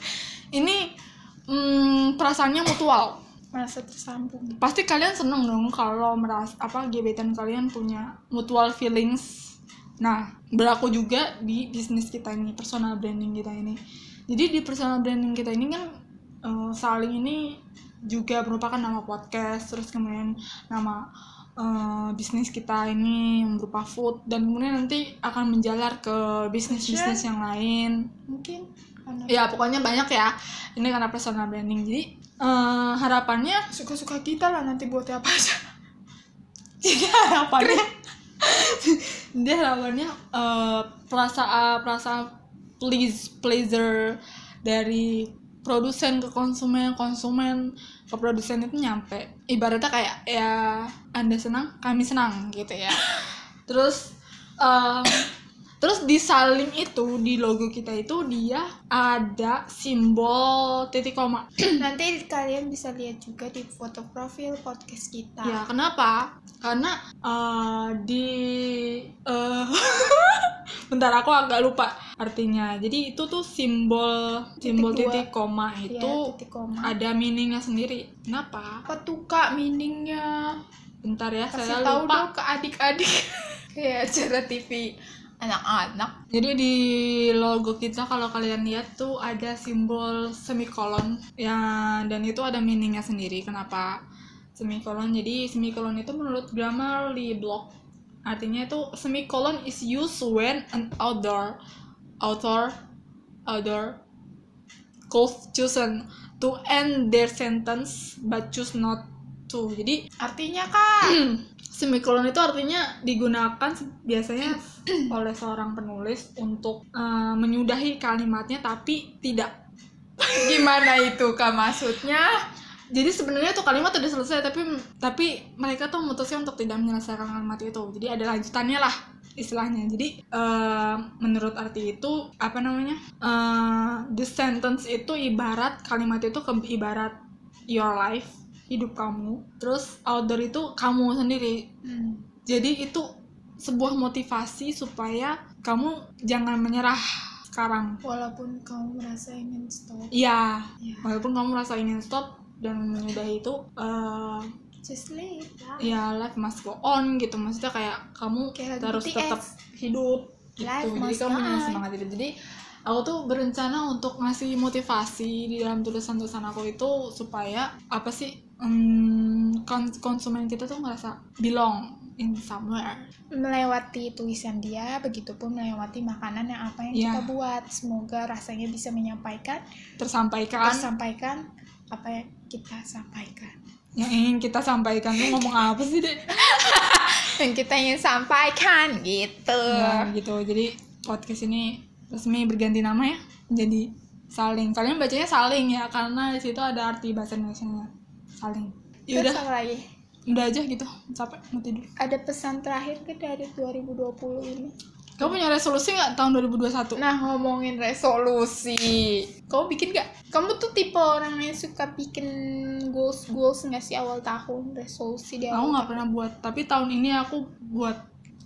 ini mm, perasaannya mutual Merasa tersambung. pasti kalian seneng dong kalau meras apa gebetan kalian punya mutual feelings nah berlaku juga di bisnis kita ini personal branding kita ini jadi di personal branding kita ini kan eh, saling ini juga merupakan nama podcast terus kemudian nama eh, bisnis kita ini yang berupa food dan kemudian nanti akan menjalar ke bisnis bisnis yang lain. Mungkin ya pokoknya banyak ya. Ini karena personal branding. Jadi eh, harapannya suka-suka kita lah nanti buat apa aja. jadi harapannya dia harapannya eh, perasaan perasaan please pleaser dari produsen ke konsumen konsumen ke produsen itu nyampe. Ibaratnya kayak ya anda senang kami senang gitu ya. Terus Em, terus di saling itu di logo kita itu dia ada simbol titik koma Nanti kalian bisa lihat juga di foto profil podcast kita. ya kenapa karena eh, di eh, bentar aku agak lupa artinya jadi itu tuh simbol simbol Titik titik koma Iya, itu titik koma. ada meaningnya sendiri kenapa Apa tuh kak meaningnya? bentar ya Kasih saya tahu lupa dong ke adik-adik. Kayak acara TV anak-anak. Jadi di logo kita kalau kalian lihat tuh ada simbol semikolon ya dan itu ada meaningnya sendiri kenapa semikolon. Jadi semikolon itu menurut Grammarly blog artinya itu semikolon is used when an author author author could chosen to end their sentence but choose not to. Jadi Artinya kak. semikolon itu artinya digunakan biasanya oleh seorang penulis untuk eh, menyudahi kalimatnya tapi tidak. Gimana itu kak maksudnya? Jadi sebenarnya tuh kalimat udah selesai tapi tapi mereka tuh memutuskan untuk tidak menyelesaikan kalimat itu. Jadi ada lanjutannya lah istilahnya. Jadi eh, menurut arti itu apa namanya? eh, the sentence itu ibarat kalimat itu ke ibarat your life hidup kamu. Terus outdoor itu kamu sendiri. Hmm. Jadi itu sebuah motivasi supaya kamu jangan menyerah sekarang. Walaupun kamu merasa ingin stop. Iya, Ya. walaupun kamu merasa ingin stop dan menyudahi itu, eh, Just live ya life must go on gitu. Maksudnya kayak kamu Kayak harus BTS. tetap hidup gitu. Life Jadi kamu punya semangat itu. Jadi aku tuh berencana untuk ngasih motivasi di dalam tulisan-tulisan aku itu supaya apa sih kons- konsumen kita tuh ngerasa belong in somewhere. melewati tulisan dia, begitupun melewati makanan yang apa yang Iya. kita buat. Semoga rasanya bisa menyampaikan, Tersampaikan tersampaikan apa yang kita sampaikan. yang ingin kita sampaikan tuh ngomong apa sih dek? Yang kita ingin sampaikan gitu. Nah, gitu. Jadi podcast ini resmi berganti nama ya. Jadi saling. Kalian bacanya saling ya karena di situ ada arti bahasa Indonesia-nya. Saling. Ya udah, lagi? udah aja gitu. Capek mau tidur. Ada pesan terakhir ke dari 2020 ini? Kamu punya resolusi nggak tahun 2021? Nah, ngomongin resolusi. Kamu bikin gak? Kamu tuh tipe orang yang suka bikin goals-goals nggak sih awal tahun? Resolusi di Aku nggak pernah buat, tapi tahun ini aku buat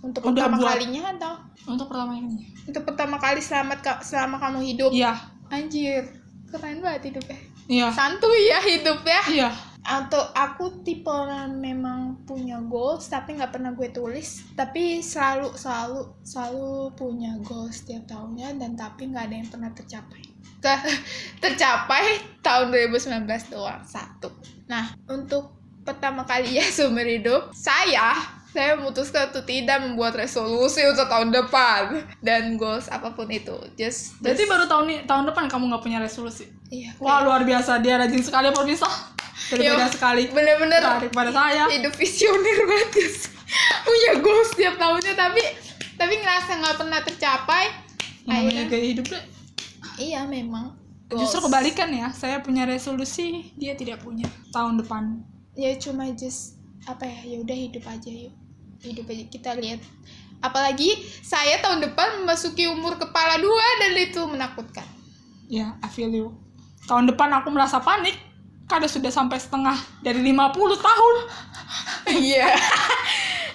Untuk Udah pertama buat. kalinya atau? untuk pertama ini. Untuk pertama kali selamat ka- selama kamu hidup? Iya, Anjir, keren banget hidupnya. iya, Santuy ya hidupnya. iya. Atau aku tipe orang memang punya goals tapi nggak pernah gue tulis. Tapi selalu selalu selalu punya goals setiap tahunnya dan tapi nggak ada yang pernah tercapai. Ke- tercapai tahun 2019 doang satu. Nah untuk pertama kali ya seumur hidup saya saya memutuskan untuk tidak membuat resolusi untuk tahun depan dan goals apa pun itu just, Berarti just- baru tahun ini, tahun depan kamu nggak punya resolusi. iya, Wah luar biasa dia rajin sekali pemirsa. Berbeda Yo, sekali bener-bener daripada saya. hidup visioner banget guys punya goals setiap tahunnya tapi tapi ngerasa nggak pernah tercapai namanya gaya hidup deh. iya memang Justru Goals. kebalikan ya, saya punya resolusi, dia tidak punya tahun depan. ya cuma just apa ya ya udah hidup aja yuk hidup aja kita lihat apalagi saya tahun depan memasuki umur kepala dua dan itu menakutkan Ya, I feel you. Tahun depan aku merasa panik karena sudah sampai setengah dari 50 tahun. iya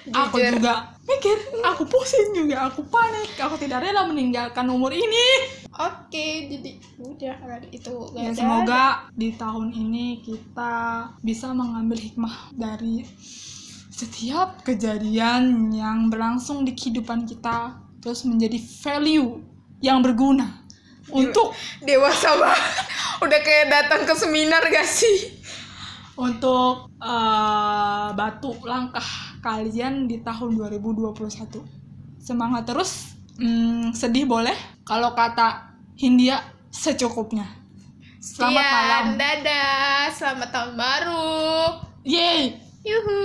Aku Jujur. juga mikir, aku pusing juga, aku panik, aku tidak rela meninggalkan umur ini. oke jadi udah itu gak Ya ada. semoga di tahun ini kita bisa mengambil hikmah dari setiap kejadian yang berlangsung di kehidupan kita terus menjadi value yang berguna untuk dewasa banget udah kayak datang ke seminar gak sih untuk eh, batu langkah kalian di tahun 2021. Semangat terus. Hmm, sedih boleh. Kalau kata Hindia secukupnya. Selamat Sekian, malam. dadah selamat tahun baru Yeay. yuhu.